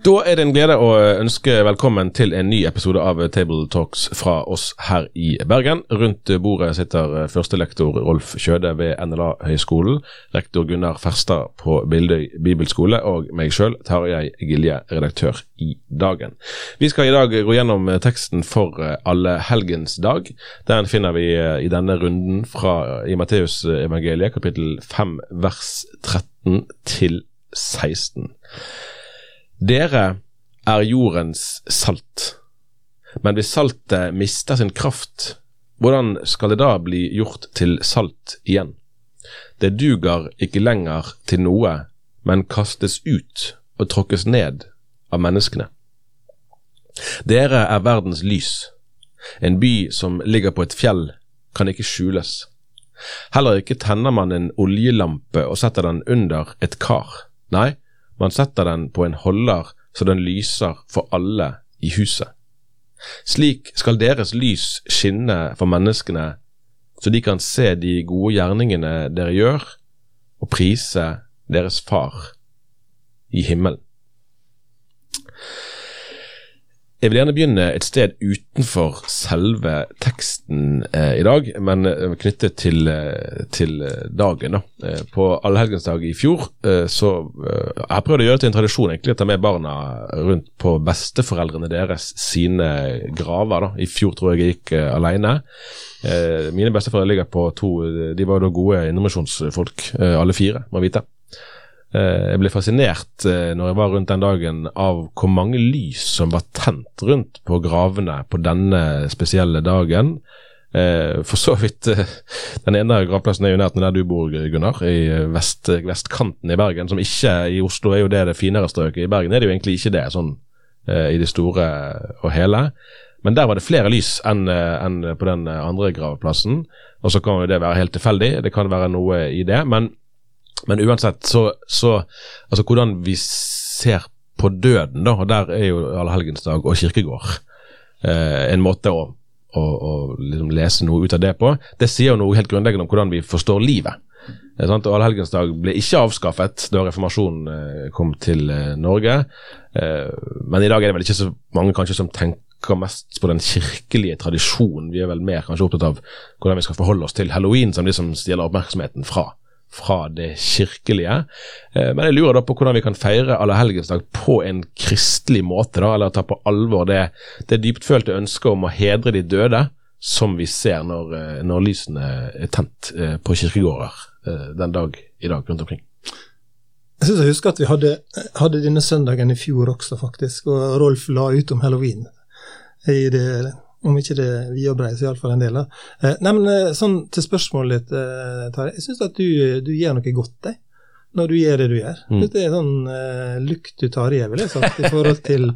Da er det en glede å ønske velkommen til en ny episode av Table Talks fra oss her i Bergen. Rundt bordet sitter førstelektor Rolf Kjøde ved NLA-høgskolen, rektor Gunnar Ferstad på Bildøy bibelskole og meg sjøl, Tarjei Gilje, redaktør i Dagen. Vi skal i dag gå gjennom teksten for alle helgens dag. Den finner vi i denne runden fra i Matteusevangeliet, kapittel 5 vers 13 til 16. Dere er jordens salt, men hvis saltet mister sin kraft, hvordan skal det da bli gjort til salt igjen? Det duger ikke lenger til noe, men kastes ut og tråkkes ned av menneskene. Dere er verdens lys. En by som ligger på et fjell, kan ikke skjules. Heller ikke tenner man en oljelampe og setter den under et kar. Nei, man setter den på en holder så den lyser for alle i huset. Slik skal deres lys skinne for menneskene, så de kan se de gode gjerningene dere gjør, og prise deres Far i himmelen. Jeg vil gjerne begynne et sted utenfor selve teksten eh, i dag, men eh, knyttet til, eh, til dagen. da. Eh, på allhelgensdag i fjor eh, så eh, Jeg prøvde å gjøre det til en tradisjon egentlig, å ta med barna rundt på besteforeldrene deres sine graver. da. I fjor tror jeg jeg gikk alene. mine besteforeldre ligger på to De var da gode indremisjonsfolk, alle fire, må vite. Jeg ble fascinert når jeg var rundt den dagen av hvor mange lys som var tent rundt på gravene på denne spesielle dagen. For så vidt Den ene gravplassen er jo nært der du bor, Gunnar, i vest, vestkanten i Bergen. Som ikke i Oslo er jo det det finere strøket. I Bergen er det jo egentlig ikke det, sånn i det store og hele. Men der var det flere lys enn enn på den andre gravplassen. Og så kan jo det være helt tilfeldig, det kan være noe i det. men men uansett, så, så Altså hvordan vi ser på døden, da, og der er jo allehelgensdag og kirkegård eh, en måte å, å, å liksom lese noe ut av det på. Det sier jo noe helt grunnleggende om hvordan vi forstår livet. Eh, sant? Og Allehelgensdag ble ikke avskaffet da reformasjonen eh, kom til eh, Norge, men i dag er det vel ikke så mange kanskje som tenker mest på den kirkelige tradisjonen. Vi er vel mer kanskje opptatt av hvordan vi skal forholde oss til halloween, som de som stjeler oppmerksomheten fra fra det kirkelige. Men jeg lurer da på hvordan vi kan feire allehelgensdag på en kristelig måte, da, eller ta på alvor det, det dyptfølte ønsket om å hedre de døde, som vi ser når, når lysene er tent på kirkegårder den dag i dag rundt omkring. Jeg synes jeg husker at vi hadde, hadde denne søndagen i fjor også, faktisk, og Rolf la ut om halloween. I det om ikke det vi og brei, så iallfall en del. da. Eh, nei, men sånn Til spørsmålet ditt, eh, Tarjei. Jeg syns at du, du, gjør noe godt deg, når du gjør det du gjør. Mm. Det er sånn eh, lukt du tar i, vil jeg sagt, i forhold til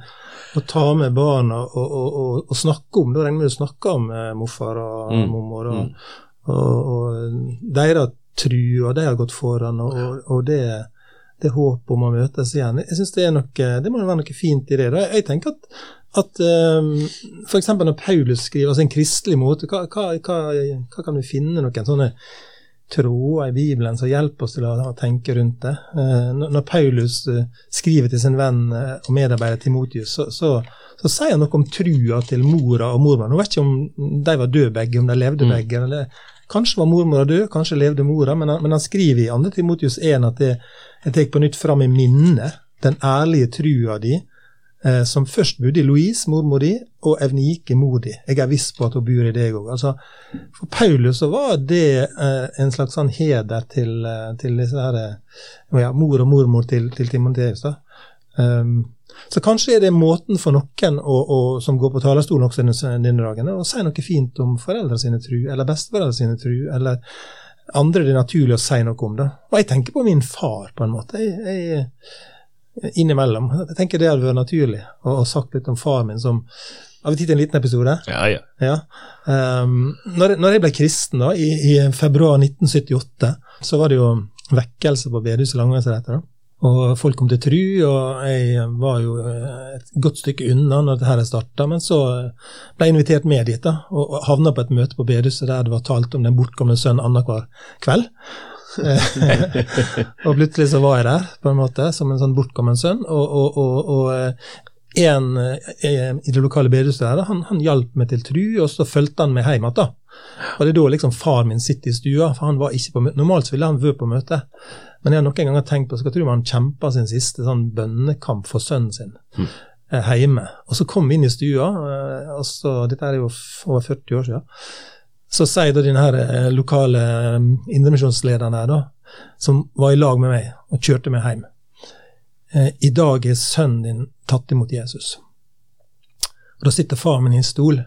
å ta med barna og, og, og, og snakke om. Da regner jeg med du snakker om eh, morfar og mm. mormor og, mm. og, deres tru, og de har gått foran, og, det, det håp om å møtes igjen. Jeg synes Det er noe, det må være noe fint i det. Da. Jeg tenker at at um, f.eks. når Paulus skriver altså en kristelig måte, hva, hva, hva, hva, kan vi finne noen sånne tråder i Bibelen som hjelper oss til å, å tenke rundt det? Uh, når, Paulus uh, skriver til sin venn uh, og medarbeider Timotius, så, så, så, sier han noe om trua til mora og mormor. Nå vet ikke om de var døde begge, om de levde mm. begge. eller Kanskje var mormora død, kanskje levde mora, men han, men han skriver i 2. Timotius 1 at det, jeg tar på nytt fram i minnet den ærlige trua di eh, som først bodde i Louise, mormor di, og Evnike, mor di. Jeg er viss på at hun bor i deg òg. Altså, for Paulus så var det eh, en slags sånn heder til, eh, til disse her, eh, ja, mor og mormor til, til Timoteus. Um, så kanskje er det måten for noen å, å, som går på talerstolen også denne dagen, å si noe fint om foreldre sine tru, eller besteforeldre sine tru, eller andre det er naturlig å si noe om. det. Og jeg tenker på min far, på en måte. Jeg, jeg, innimellom. Jeg tenker det hadde vært naturlig å ha sagt litt om faren min som Har vi tid til en liten episode? Ja, ja. ja. Um, når, når, jeg ble kristen da, i, i, februar 1978, så var det jo vekkelse på bedehuset Langveisretter. Og folk kom til tru, og jeg var jo eh, et godt stykke unna når dette starta, men så ble jeg invitert med dit, da, og havna på et møte på bedehuset der det var talt om den bortkomne sønnen annenhver kveld. og plutselig så var jeg der, på en måte, som en sånn bortkommen sønn. Og, og, og, og en i det lokale bedehuset der, han, han hjalp meg til tru, og så fulgte han meg hjem igjen. Og det er da liksom far min sitter i stua, for han var ikke på møte. Normalt ville han vært på møte. Men jeg har noen ganger tenkt på så jeg tror han kjempa sin siste sånn bønnekamp for sønnen sin mm. eh, hjemme. Og så kom vi inn i stua, eh, og så, dette er jo over 40 år siden. Så sier da den her eh, lokale eh, indremisjonslederen her, da, som var i lag med meg og kjørte meg hjem eh, I dag er sønnen din tatt imot Jesus. Og Da sitter far min i en stol,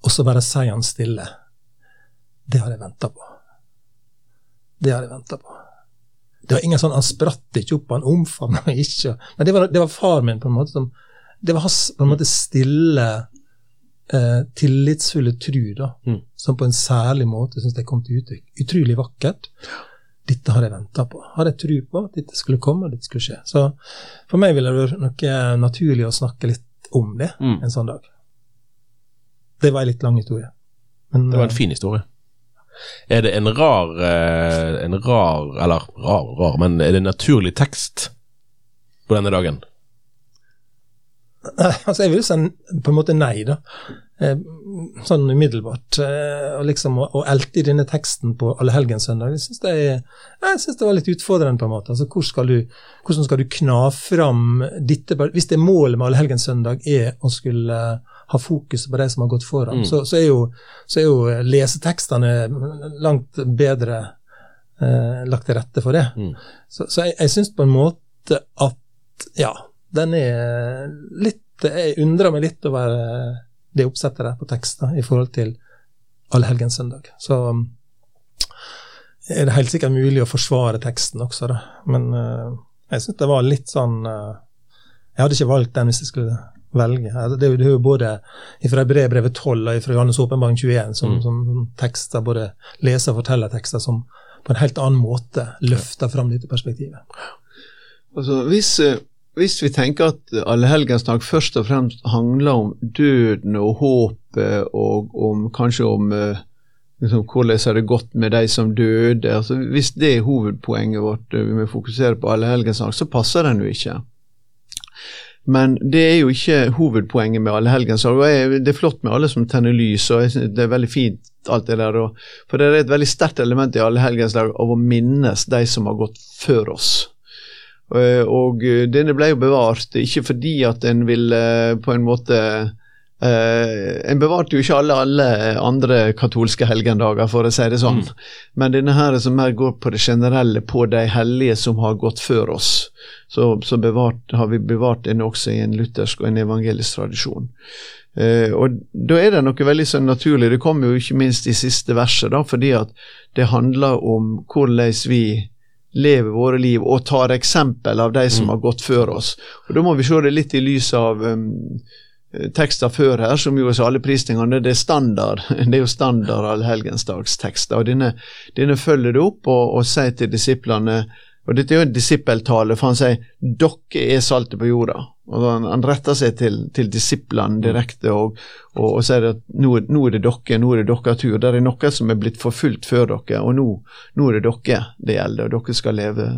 og så bare sier han stille. Det har jeg venta på. Det har jeg venta på. Det var ingen sånn, Han spratt ikke opp, han omfavna ikke. Men det var, det var far min, på en måte. som, Det var hans på en måte stille, eh, tillitsfulle tru, da, mm. som på en særlig måte syns jeg kom til uttrykk. Utrolig vakkert. Dette har jeg venta på. Har jeg tru på at dette skulle komme, og dette skulle skje. Så for meg ville det vært noe naturlig å snakke litt om det mm. en sånn dag. Det var en litt lang historie. Men, det var en fin historie. Er det en rar, eh, en rar Eller rar, rar, men er det en naturlig tekst på denne dagen? Altså, jeg vil si på en måte nei, da. Eh, sånn umiddelbart. Eh, og liksom å, elte i denne teksten på Allehelgenssøndag, jeg syns det, det, var litt utfordrende, på en måte. Altså, hvor skal du, hvordan skal du kna fram dette Hvis det målet med Allehelgenssøndag er å skulle ha fokus på de som har gått foran, mm. så, så, er jo, så, er jo, lesetekstene langt bedre eh, lagt til rette for det. Mm. Så, så, jeg, jeg syns på en måte at ja, den er litt Jeg undrer meg litt over eh, det oppsettet der på tekster i forhold til Allehelgenssøndag. Så er det helt sikkert mulig å forsvare teksten også, da. Men uh, jeg syns det var litt sånn uh, Jeg hadde ikke valgt den hvis jeg skulle velge. Det er jo både fra brevbrevet 12 og fra Johannes åpenbaring 21 som, mm. som, tekster, både leser- og fortellertekster som på en helt annen måte løfter fram dette perspektivet. Altså, hvis, eh, hvis vi tenker at allehelgensdag først og fremst handler om døden og håpet, og om, kanskje om eh, liksom, hvordan har det gått med de som døde altså, Hvis det er hovedpoenget vårt, eh, vi må fokusere på allehelgensdag, så passer den jo ikke. Men det er jo ikke hovedpoenget med allehelgensdag. Det er flott med alle som tenner lys, og det er veldig fint alt det der. For det er et veldig sterkt element i allehelgensdag av å minnes de som har gått før oss. Og denne ble jo bevart, ikke fordi at en ville på en måte Uh, en bevarte jo ikke alle, alle andre katolske helgendager, for å si det sånn. Mm. Men denne her som mer går på det generelle, på de hellige som har gått før oss. Så, så bevart, har vi bevart den også i en luthersk og en evangelisk tradisjon. Uh, og da er det noe veldig sånn naturlig. Det kommer jo ikke minst i siste verset, da, fordi at det handler om hvordan vi lever våre liv og tar eksempel av de som mm. har gått før oss. Og Da må vi se det litt i lys av um, Eh, tekster før her, som jo er saligprisningene, det er standard. Det er jo standard allhelgensdagstekster. og denne, denne følger det opp og, og sier til disiplene og Dette er jo en disippeltale, for han sier 'dere er saltet på jorda'. og Han, han retter seg til, til disiplene direkte og, og, og, sier at nå, nå, er det dere, nå er det deres tur. Det er noe som er blitt forfulgt før dere, og nå, nå er det dere det gjelder. og Dere skal leve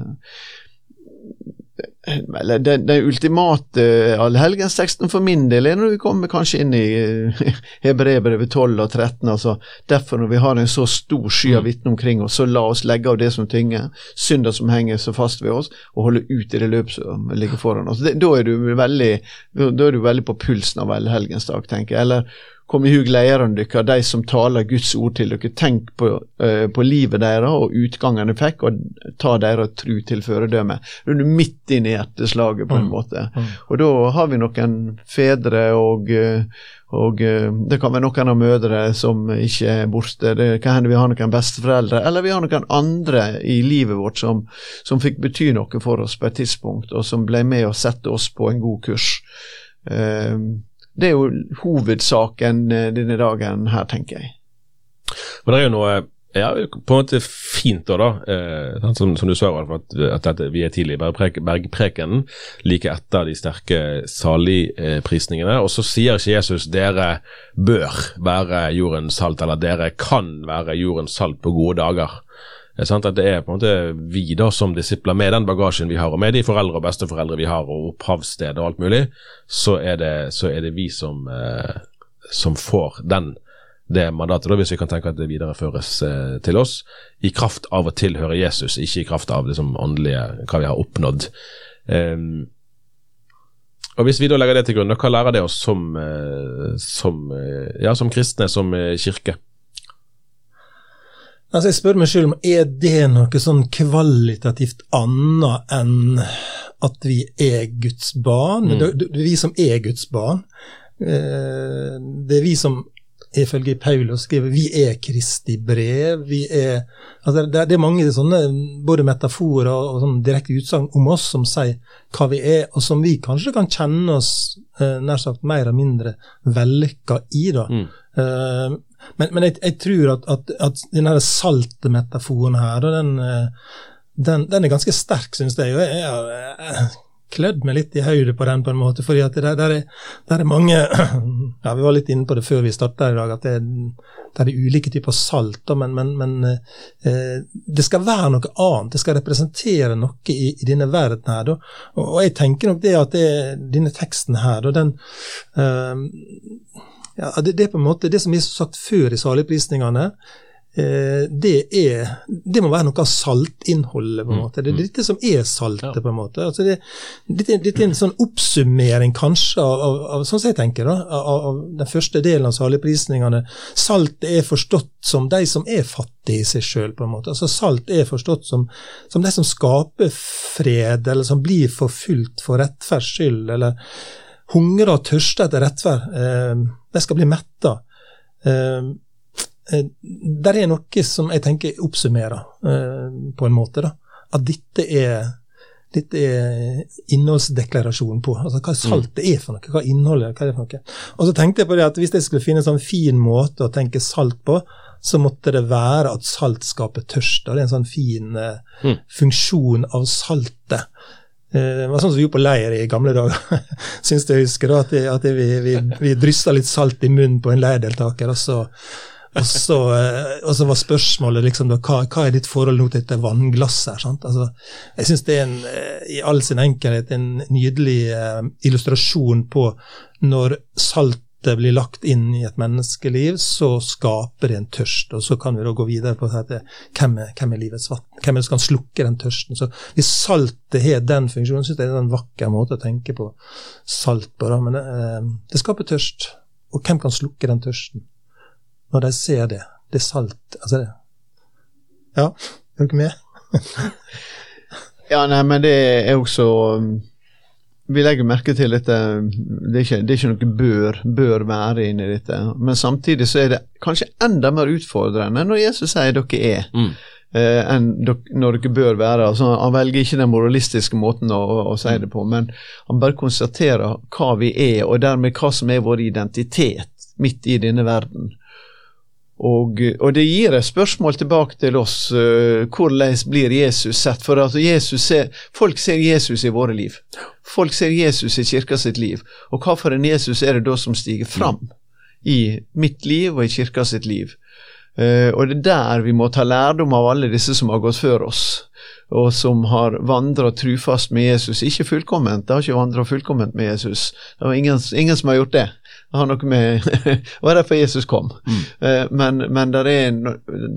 den, den ultimate allhelgensteksten for min del er når vi kommer kanskje inn i uh, Hebreerbrevet 12 og 13. altså Derfor, når vi har en så stor sky av mm. vitner omkring oss, så la oss legge av det som tynger, synder som henger så fast ved oss, og holde ut i det løpet som ligger foran oss. Det, da, er du veldig, da er du veldig på pulsen av allhelgensdag, tenker jeg. Eller Kom i hug lederne deres, de som taler Guds ord til dere. Tenk på, uh, på livet deres og utgangen de fikk, og ta deres tru til føredømme. Da er du midt inn i hjerteslaget, på en mm. måte. Mm. Og da har vi noen fedre og, eh, og uh, det kan være noen av mødre som ikke er borte. Det kan hende vi har noen besteforeldre, eller vi har noen andre i livet vårt som, som fikk bety noe for oss på et tidspunkt, og som ble med å sette oss på en god kurs. Uh, det er jo hovedsaken eh, denne dagen her, tenker jeg. Men det er jo noe Ja, på en måte fint da, da. Eh, som, som, du sa, at, at, at vi er tidlig i bergprek, bergprekenen, like etter de sterke saligprisningene. og så sier ikke Jesus dere bør være jordens salt, eller dere kan være jordens salt på gode dager. Det at det er på en måte vi da som disipler, med den bagasjen vi har, og med de foreldre og besteforeldre vi har, og opphavssted og alt mulig, så er det, så er det vi som, eh, som får den det mandatet, da, hvis vi kan tenke at det videreføres eh, til oss, i kraft av å tilhøre Jesus, ikke i kraft av liksom, åndelige, hva vi har oppnådd. Um, og Hvis vi da legger det til grunn, hva lærer det oss som, eh, som, eh, ja, som kristne, som eh, kirke? Altså Jeg spør meg selv om er det noe sånn kvalitativt annet enn at vi er Guds barn? Mm. Det, det, det er vi som er Guds barn. Eh, det er vi som ifølge Paulus skriver vi er Kristi brev. vi er, altså det, det, er mange sånne både metaforer og, sånn direkte utsagn om oss som sier hva vi er, og som vi kanskje kan kjenne oss eh, nær sagt mer eller mindre vellykka i. da. Mm. Uh, men, men jeg, jeg, tror at, at, at denne saltmetaforen her, den, eh, den, den, er ganske sterk, syns jeg. jeg, jeg, har klødd meg litt i høyde på den, på en måte. fordi at det der, er, der er mange ja, Vi var litt inne på det før vi starta i dag, at det, det er ulike typer salt. Men, men, men eh, det skal være noe annet. Det skal representere noe i, i denne verden her. Og, og, jeg tenker nok det at det, denne teksten her, da, den eh, ja, det, det, er på en måte det som er sagt før i saligprisningene. Eh, det, er, det må være noe av saltinnholdet, på en mm, måte. Det er mm. dette som er saltet, på en måte. Altså det, dette, er en sånn oppsummering, kanskje, av, av, av sånn som jeg tenker, da, av, av den første delen av saligprisningene. Salt er forstått som de som er fattige i seg sjøl. Altså Salt er forstått som, som de som skaper fred, eller som blir forfulgt for rettferds skyld, eller hungrer og tørster etter rettferd. Eh, de skal bli metta. Eh, Eh, der er noe som jeg tenker oppsummerer, eh, på en måte. da, At dette er, dette er innholdsdeklarasjonen på. altså Hva saltet er for noe, hva innholdet hva er det for noe. Og så tenkte jeg på det at hvis jeg skulle finne en sånn fin måte å tenke salt på, så måtte det være at salt skaper tørst. og Det er en sånn fin uh, mm. funksjon av saltet. Det var sånn som vi gjorde på leir i gamle dager. Syns jeg husker da, at, det, at det, vi, vi, vi dryssa litt salt i munnen på en leirdeltaker, og så og eh, og så, var spørsmålet liksom, hva, hva, er ditt forhold nå til dette vannglasset? Altså, jeg syns det er en, eh, i all sin enkelhet en nydelig illustrasjon på når saltet blir lagt inn i et menneskeliv, så skaper det en tørst. Og så kan vi da gå videre på dette, hvem er, hvem er livets vann? Hvem er det som kan slukke den tørsten? Så Hvis saltet har den funksjonen, syns jeg det er en vakker måte å tenke på salt på. Men det, uh, det skaper tørst. Og hvem kan slukke den tørsten? når de ser det. Det er salt. Altså det. Ja, er dere med? ja, nei, men det er også um, Vi legger merke til dette Det er ikke, det er ikke noe bør, bør være inni dette. Men samtidig så er det kanskje enda mer utfordrende når Jesus sier dere er. Mm. Eh, enn når dere bør være. Altså, han velger ikke den moralistiske måten å, å, å, si det på, men han bare konstaterer hva vi er, og dermed hva som er vår identitet midt i denne verden. Og, og, det gir et spørsmål tilbake til oss. Uh, hvordan blir Jesus sett? For at Jesus ser, Folk ser Jesus i våre liv. Folk ser Jesus i kirka sitt liv. Og hva for en Jesus er det da som stiger fram i mitt liv og i kirka sitt liv? Uh, og det er der vi må ta lærdom av alle disse som har gått før oss, og som har vandra trufast med Jesus. Ikke fullkomment, det har ikke vandra fullkomment med Jesus. Det var ingen, ingen som har gjort det har noe med Det var derfor Jesus kom. Mm. Uh, men, men det er,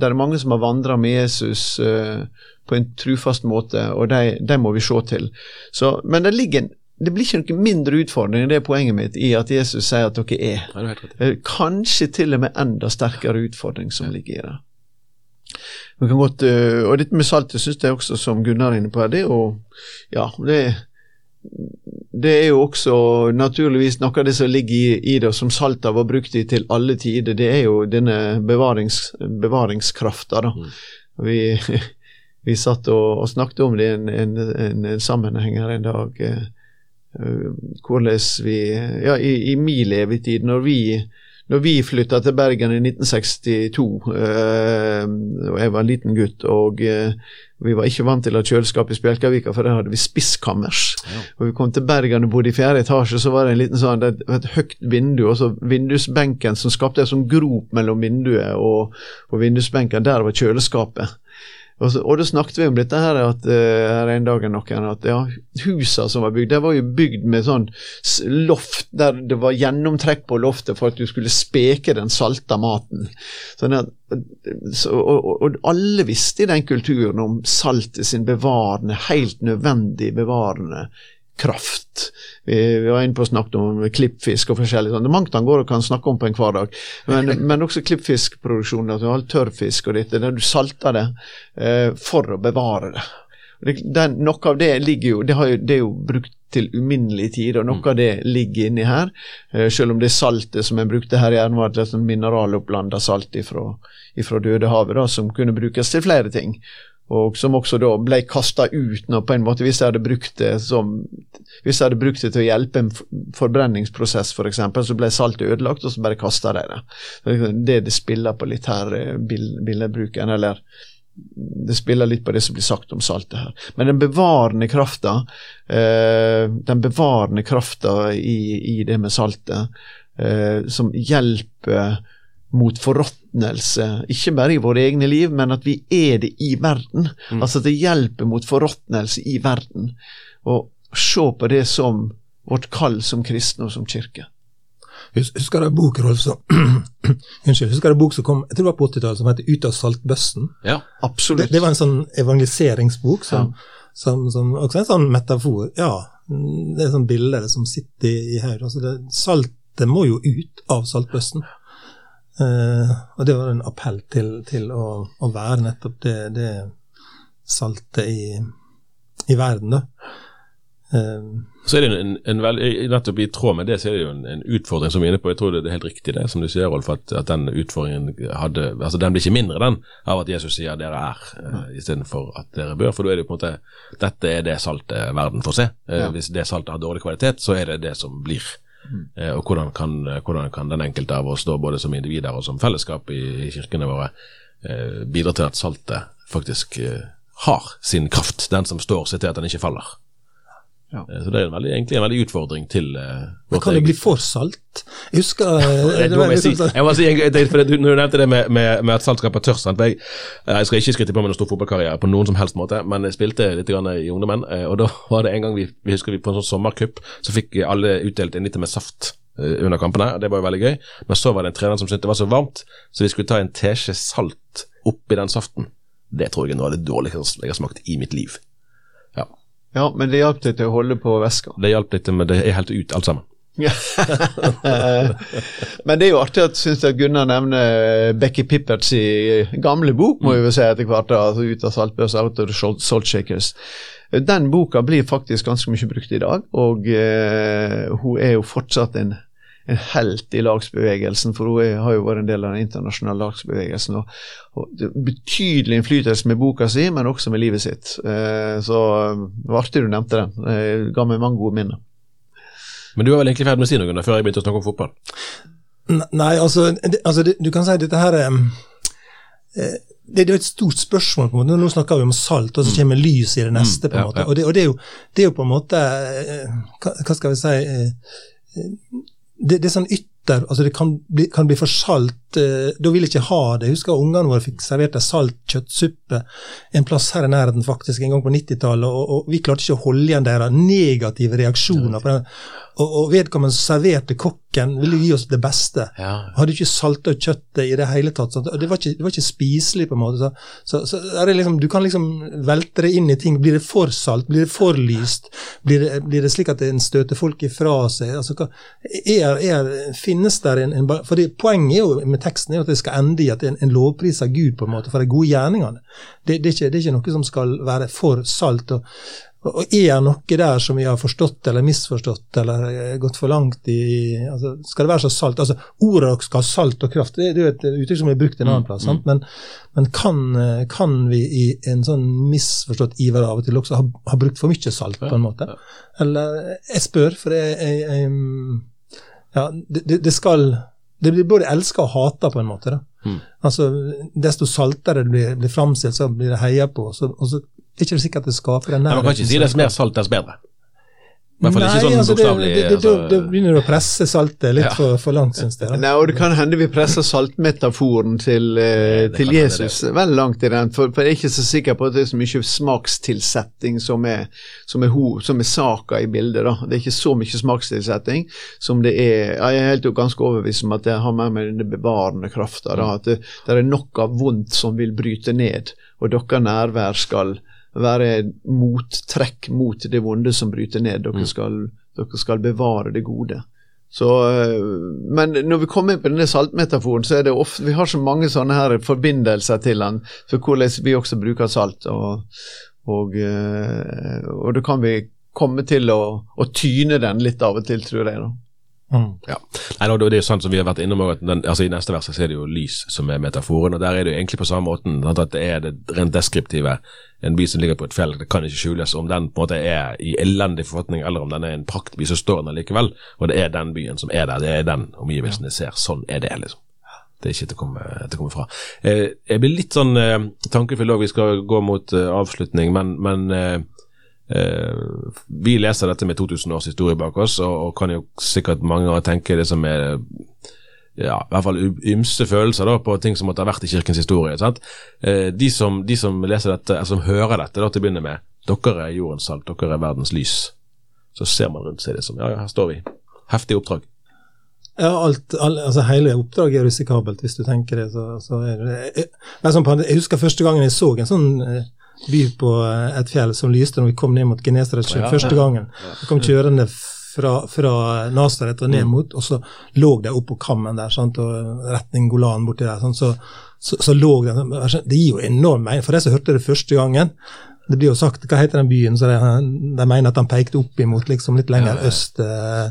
er, mange som har vandra med Jesus uh, på en trufast måte, og de, må vi se til. Så, men det ligger det blir ikke noe mindre utfordring, det er poenget mitt, i at Jesus sier at dere er. Ja, Kanskje til og med enda sterkere utfordring som ligger i det. Godt, og dette med saltet syns jeg også, som Gunnar er inne på, det er jo Ja, det er det er jo også naturligvis noe av det som ligger i, i det, som salt har vært brukt i til alle tider. Det er jo denne bevarings, bevaringskrafta. Mm. Vi, vi satt og, og, snakket om det i en, en, en, en, sammenheng her en dag. Uh, hvordan vi Ja, i, i min levetid, når vi når vi flytta til Bergen i 1962, eh, og jeg var en liten gutt, og vi var ikke vant til å ha kjøleskap i Spjelkavika, for der hadde vi spisskammers. Ja. Og vi kom til Bergen og bodde i fjerde etasje, så var det en liten sånn, det et høyt vindu, og så vindusbenken som skapte en sånn grop mellom vinduet og, og vindusbenken, der var kjøleskapet. Og, så, og da snakket vi om dette her, at, uh, her en dag noen, at ja, husene som var bygd, det var jo bygd med sånn loft der det var gjennomtrekk på loftet for at du skulle speke den salta maten. Sånn at, så, og, og, alle visste i den kulturen om saltet sin bevarende, helt nødvendig bevarende kraft. Vi, vi var inne på å snakke om klippfisk og forskjellig sånt. Det er mangt han går og kan snakke om på en hverdag. Men, men også klippfiskproduksjonen, at du har tørrfisk og dette, der du salter det eh, for å bevare det. det den, noe av det ligger jo det, jo det, er jo brukt til uminnelige tider, og noe av det ligger inni her. Eh, selv om det saltet som en brukte her, gjerne var et sånn mineralopplanda salt ifra, ifra Dødehavet, da, som kunne brukes til flere ting og som også da ble kasta ut når på en måte hvis jeg hadde brukt det som hvis jeg hadde brukt det til å hjelpe en forbrenningsprosess f.eks., for eksempel, så ble saltet ødelagt, og så bare kasta de det. Det det spiller på litt her, eh, billedbruken, eller det spiller litt på det som blir sagt om saltet her. Men den bevarende krafta, eh, den bevarende krafta i, i, det med saltet, eh, som hjelper mot forråtnelse, ikke bare i våre egne liv, men at vi er det i verden. Mm. Altså at det hjelper mot forråtnelse i verden. Og se på det som vårt kall som kristne og som kirke. Husker du en bok Rolf, som, Unnskyld, husker du en bok som kom jeg tror det var på 80-tallet, som heter 'Ut av saltbøssen'? Ja, absolutt. Det, det, var en sånn evangeliseringsbok, som, ja. som, som, også en sånn metafor. Ja, det er sånn bilde som sitter i, i her. Altså det, saltet må jo ut av saltbøssen. Uh, og det var en appell til, til å, å, være nettopp det, det saltet i, i, verden, da. Eh. så er det en, en veld, nettopp I tråd med det så er det jo en, en, utfordring som vi er inne på. Jeg tror det er helt riktig det som du sier, Rolf, at, at den utfordringen hadde altså Den blir ikke mindre den av at Jesus sier 'dere er', eh, istedenfor at 'dere bør'. For da er det jo på en måte Dette er det saltet verden får se. Eh, ja. Hvis det saltet har dårlig kvalitet, så er det det som blir. Mm. og hvordan kan, hvordan kan, den enkelte av oss, da, både som individer og som fellesskap i, i kirkene våre, eh, bidra til at saltet faktisk eh, har sin kraft, den som står seg til at den ikke faller. Ja. Eh, så Det er en veldig, egentlig en veldig utfordring til uh, Men Kan det bli for salt? Jeg husker uh, det, det var, jeg, si, jeg må si, jeg, for det, Når du nevnte det med, med, med at salt skaper tørst jeg, jeg, skal ikke skryte på meg noen stor fotballkarriere på noen som helst måte, men jeg spilte litt i ungdommen, og da var det en gang vi, vi husker vi på en sånn sommercup, så fikk alle utdelt en liter med saft under kampene. og Det var jo veldig gøy. Men så var det en trener som syntes det var så varmt, så vi skulle ta en teskje salt oppi den saften. Det tror jeg er noe av det dårligste jeg har smakt i mitt liv. Ja, men det hjalp deg til å holde på veska? Det hjalp litt, men det er helt ut, alt sammen. men det er jo artig at, synes jeg, Gunnar nevner Becky Pipperts i gamle bok, må vi vel si etter hvert, altså ut av saltbørsa, out of the salt shakers. Den boka blir faktisk ganske mye brukt i dag, og uh, hun er jo fortsatt en en helt i lagsbevegelsen, for hun har jo vært en del av den internasjonale lagsbevegelsen. og, og Betydelig innflytelse med boka si, men også med livet sitt. Eh, så det var artig du nevnte den. Det ga meg mange gode minner. Men du var vel egentlig ferdig med å si noe Gunnar, før jeg begynte å snakke om fotball? Nei, altså, det, altså det, du kan si at dette her eh, det, det, er et stort spørsmål. på en måte. Nå snakker vi om salt, og så mm. kommer lys i det neste. på en måte. Og, det, og det, er jo, det, er jo, på en måte eh, Hva, skal vi si eh, det, det, er sånn ytter altså Det kan bli, kan bli for salt. Eh, da vil jeg ikke ha det. Jeg husker ungene våre fikk servert en salt kjøttsuppe en plass her i nærheten faktisk en gang på 90-tallet, og, og, vi klarte ikke å holde igjen deres negative reaksjoner. på den og, og vedkommende som serverte kokken, ville gi oss det beste. Ja. Hadde ikke salta kjøttet i det hele tatt. Sånn. det, var ikke, det var ikke spiselig, på en måte. Så, så, så liksom, du kan liksom velte det inn i ting. Blir det for salt? Blir det for lyst? Blir det, blir det slik at en støter folk ifra seg? Altså, hva, er, er, finnes der en, en fordi Poenget er jo med teksten er at det skal ende i at en, en av Gud på en måte for de gode gjerningene. Det, det, er ikke, det er ikke noe som skal være for salt. og og er det noe der som vi har forstått eller misforstått eller eh, gått for langt i altså, Skal det være så salt? altså Ordet skal ha salt og kraft, det, det er jo et uttrykk som er brukt en annen mm, plass. Mm. Men, men kan, eh, kan, vi i en sånn misforstått iver av og til også ha, ha brukt for mye salt, på en måte? Eller Jeg spør, for jeg, jeg, jeg Ja, det, det, skal det blir både elska og hata, på en måte. Mm. Altså, Desto saltere det blir, blir framstilt, så blir det heia på. Så, og så er ikke sikkert at det skaper den Nei, man kan ikke si dess mer salt, dess bedre. Hvert fall ikke sånn altså, bokstavelig. det- det- altså. Da begynner du å presse saltet litt Ja. for, for langt, syns jeg. Nei, og Det kan hende vi presser saltmetaforen til, eh, til Jesus vel langt i den, for, for jeg er ikke så sikker på at det er så mye smakstilsetting som er, som er, ho, som er saka i bildet. da. Det er ikke så mye smakstilsetting som det er ja, Jeg er helt ganske overbevist om at det har med meg den bevarende krafta. At det, det er noe av vondt som vil bryte ned, og deres nærvær skal være mottrekk mot det vonde som bryter ned. Dere skal, dere skal bevare det gode. Så, øh, men når vi kommer inn på denne saltmetaforen, så er det ofte Vi har så mange sånne her forbindelser til den, for hvordan vi også bruker salt. Og, og, øh, og da kan vi komme til å, å tyne den litt av og til, tror jeg. da. Mm. Ja. Nei, no, det er jo sånn som vi har vært innom den, altså I neste vers så er det jo lys som er metaforen, og der er det jo egentlig på samme måten. At det er det rent deskriptive. En by som ligger på et fjell, det kan ikke skjules om den på en måte er i elendig forfatning, eller om den er en praktby, så står den likevel. Og det er den byen som er der, det er den omgivelsen jeg ser. Sånn er det, liksom. Det er ikke til å komme, til å komme fra. Eh, jeg blir litt sånn eh, tankefull òg, vi skal gå mot eh, avslutning, men, men Eh, vi leser dette med 2000 års historie bak oss, og, og kan jo sikkert mange ganger tenke det som er ja, i hvert fall ymse følelser da, på ting som måtte ha vært i kirkens historie. Eh, de, som, de som leser dette, som hører dette da, til å begynne med, dere er jordens salt, dere er verdens lys. Så ser man rundt seg det som ja, ja, her står vi. Heftig oppdrag. Ja, alt, all, altså Hele oppdraget er risikabelt, hvis du tenker det. så, så er det. Jeg, jeg, jeg, jeg husker første gangen jeg så en sånn eh, by på eh, et fjell som lyste når vi kom ned mot Genesaretsjøen sjø. Ja, første gangen. Vi kom kjørende fra, fra Nasaret og ned Mm. mot, og så lå de oppå kammen der, sant, og retning Golan borti der. Sant, så, så, så lå de Det gir jo enorm mening. For de som hørte det første gangen, det blir jo sagt, Hva heter den byen? så De, de mener at han pekte opp imot liksom litt lenger Ja, ja. øst. eh,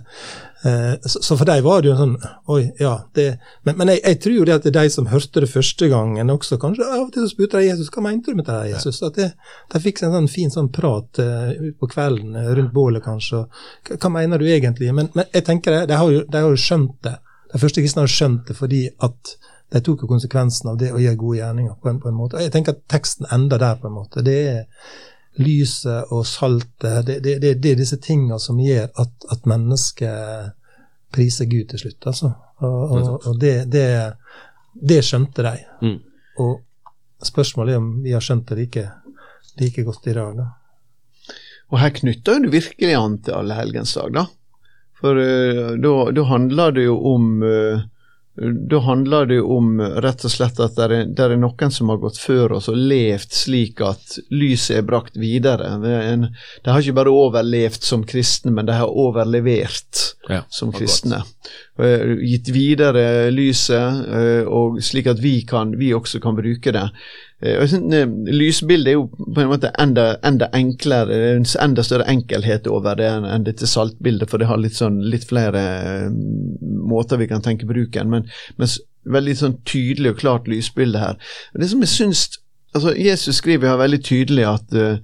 eh, så, så for dem var det jo sånn Oi, ja. Det, men men jeg, jeg tror jo det at det er de som hørte det første gangen også, kanskje av og til så spurte de Jesus hva mente du med det Jesus? At det, de fikk seg en sånn fin sånn prat uh, utpå kvelden eh, rundt bålet, kanskje. og Hva, mener du egentlig? Men, men jeg tenker det, de har, jo, de har jo skjønt det. De første kristne har skjønt det fordi at de tok jo konsekvensen av det å gjøre gode gjerninger på en, på en måte. Og jeg tenker at teksten ender der, på en måte. Det er lyset og saltet, det, det, det, det er disse tingene som gjør at, at mennesket priser Gud til slutt, altså. Og, og, og det, det, det skjønte de. Mm. Og spørsmålet er om vi har skjønt det like, like godt i dag, da. Og her knytter du virkelig an til Allehelgensdag, da. For uh, da handler det jo om eh, da handler det om rett og slett at det er, det er noen som har gått før oss og levd slik at lyset er brakt videre. Det, er en, de har ikke bare overlevd som kristne, men de har overlevert Ja, som kristne. Eh, gitt videre lyset, eh, og slik at vi, kan, vi også kan bruke det. Eh, eh, Lysbildet er jo på en måte enda, enda enklere, er en enda større enkelhet over det enn dette saltbildet, for det har litt, sånn, litt flere eh, måter vi kan tenke bruken, men, men veldig sånn tydelig og klart lysbilde her. Det som jeg syns altså Jesus skriver her veldig tydelig at eh,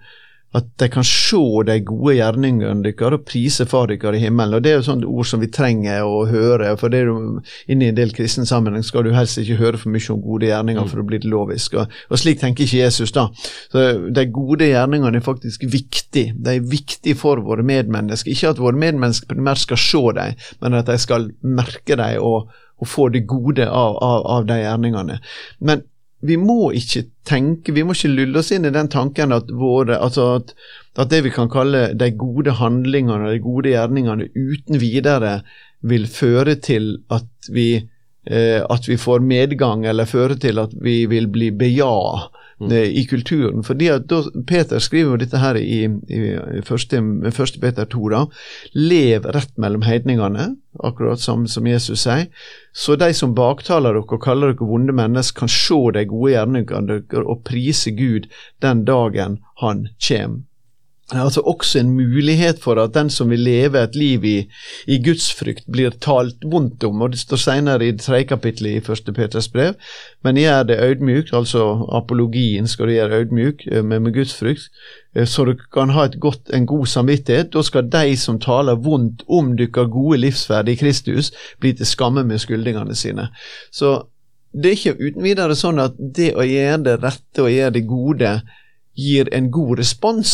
at de kan se de gode gjerningene deres og prise Far deres i himmelen. og Det er jo sånne ord som vi trenger å høre. for det er jo Inni en del kristen sammenheng skal du helst ikke høre for mye om gode gjerninger, for å bli lovisk. Og, og slik tenker ikke Jesus, da. Så De gode gjerningene er faktisk viktig. De er viktige for våre medmennesker. Ikke at våre medmennesker primært skal se dem, men at de skal merke dem og, og få det gode av, av, av de gjerningene. Men vi må ikke tenke, vi må ikke lulle oss inn i den tanken at, våre, altså at, at det vi kan kalle de gode handlingene, og de gode gjerningene, uten videre vil føre til at vi, eh, at vi får medgang, eller føre til at vi vil bli beja eh, i kulturen. Fordi at da, Peter skriver jo dette her i, i, i første, første Peter 2, da. Lev rett mellom heidningene, akkurat som, som Jesus sier. Så de som baktaler dere og kaller dere vonde mennesker, kan se de gode gjerningene deres og prise Gud den dagen han kommer. Altså også en mulighet for at den som vil leve et liv i, i gudsfrykt, blir talt vondt om. og Det står senere i tredje kapittel i første Peters brev. Men gjør det øydmykt, altså apologien skal du gjøre ødmjuk eh, med, med gudsfrykt, eh, så du kan ha godt, en god samvittighet. Da skal de som taler vondt om deres gode livsverd i Kristus, bli til skamme med skyldningene sine. Så det er ikke uten videre sånn at det å gjøre det rette og gjøre det gode gir en god respons.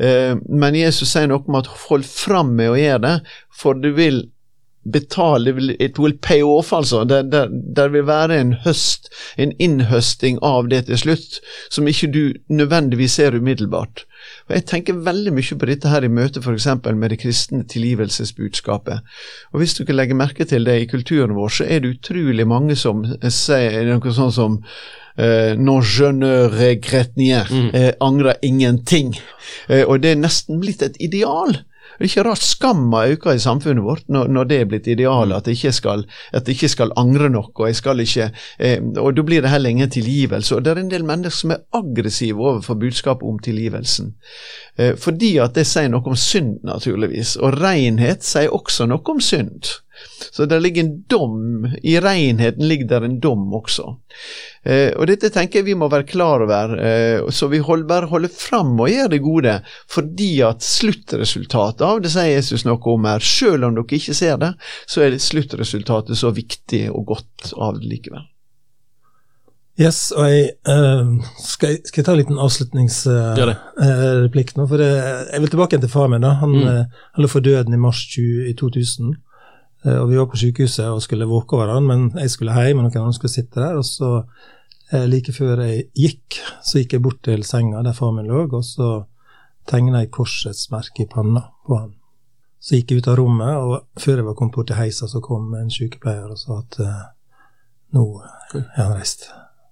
Eh, men Jesus sier noe om at hold fram med å gjøre det, for du vil betale It will pay off, altså. Det, det, det, vil være en høst, en innhøsting av det til slutt, som ikke du nødvendigvis ser umiddelbart. Og Jeg tenker veldig mye på dette her i møte f.eks. med det kristne tilgivelsesbudskapet. Og Hvis du ikke legger merke til det i kulturen vår, så er det utrolig mange som sier noe sånn som Uh, non je ne regrette nier. Mm. Uh, angrer ingenting. Uh, og det er nesten blitt et ideal. Det er ikke rart skamma øker i samfunnet vårt når, når det er blitt idealet, at jeg ikke skal, jeg ikke skal angre noe. Og jeg skal ikke, og da blir det heller ingen tilgivelse. Og det er en del mennesker som er aggressive overfor budskapet om tilgivelsen. fordi at det sier noe om synd, naturligvis. Og renhet sier også noe om synd. Så det ligger en dom, i renheten ligger der en dom også. Eh, og dette tenker jeg vi må være klar over, eh, så vi hold, bare holder fram og gjør det gode, fordi at sluttresultatet av det sier Jesus noe om her. Selv om dere ikke ser det, så er sluttresultatet så viktig og godt av det likevel. Yes, og jeg, uh, skal, jeg skal, jeg ta en liten avslutningsreplikk uh, nå. for jeg, Jeg vil tilbake til far min. da. Han, mm. uh, han lå for døden i mars 20, i 2000. Eh, og Vi var på sykehuset og skulle våke over han, men jeg skulle hjem, og noen andre skulle sitte der. og så eh, Like før jeg gikk, så gikk jeg bort til senga der far min lå, og så tegna jeg korsets merke i panna på han. Så gikk jeg ut av rommet, og før jeg var kommet bort til heisa, så kom en sykepleier og sa at uh, nå er han reist.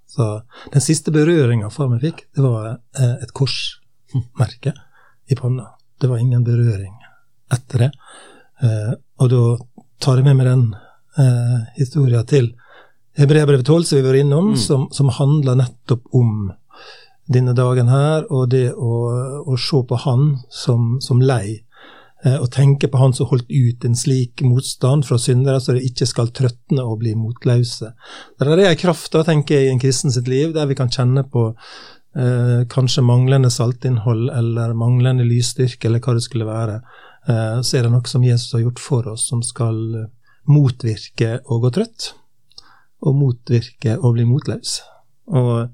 Så den siste berøringa far min fikk, det var et korsmerke i panna. Det var ingen berøring etter det. Og da tar jeg med meg den eh, historien til Hebreabrevet 12, som vi var innom, mm. som, som, handler nettopp om denne dagen her, og det å, å se på han som, som lei. Eh, og tenke på han som holdt ut en slik motstand fra syndere, så de ikke skal trøtne og bli motløse. Det er ei kraft da, tenker jeg, i en kristen sitt liv, der vi kan kjenne på eh, kanskje manglende saltinnhold eller manglende lysstyrke, eller hva det skulle være. Eh, så er det noe som Jesus har gjort for oss, som skal eh, motvirke å gå trøtt, og motvirke å bli motløs. Og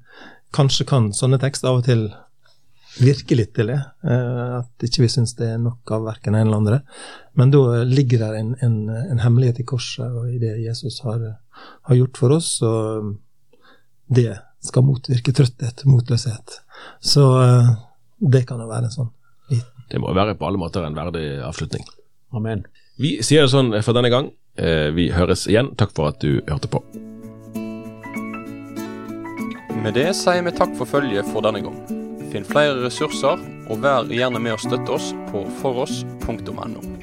kanskje kan sånne tekster av og til virke litt til det, eh, at ikke vi syns det er nok av verken en eller andre. Men da ligger det en, en, en hemmelighet i korset og i det Jesus har, har gjort for oss, og det skal motvirke trøtthet, motløshet. Så det kan jo være en sånn det må være på alle måter en verdig avslutning. Amen. Vi sier det sånn for denne gang. Eh, vi høres igjen. Takk for at du hørte på. Med det sier vi takk for følget for denne gang. Finn flere ressurser, og vær gjerne med å støtte oss på foross.no.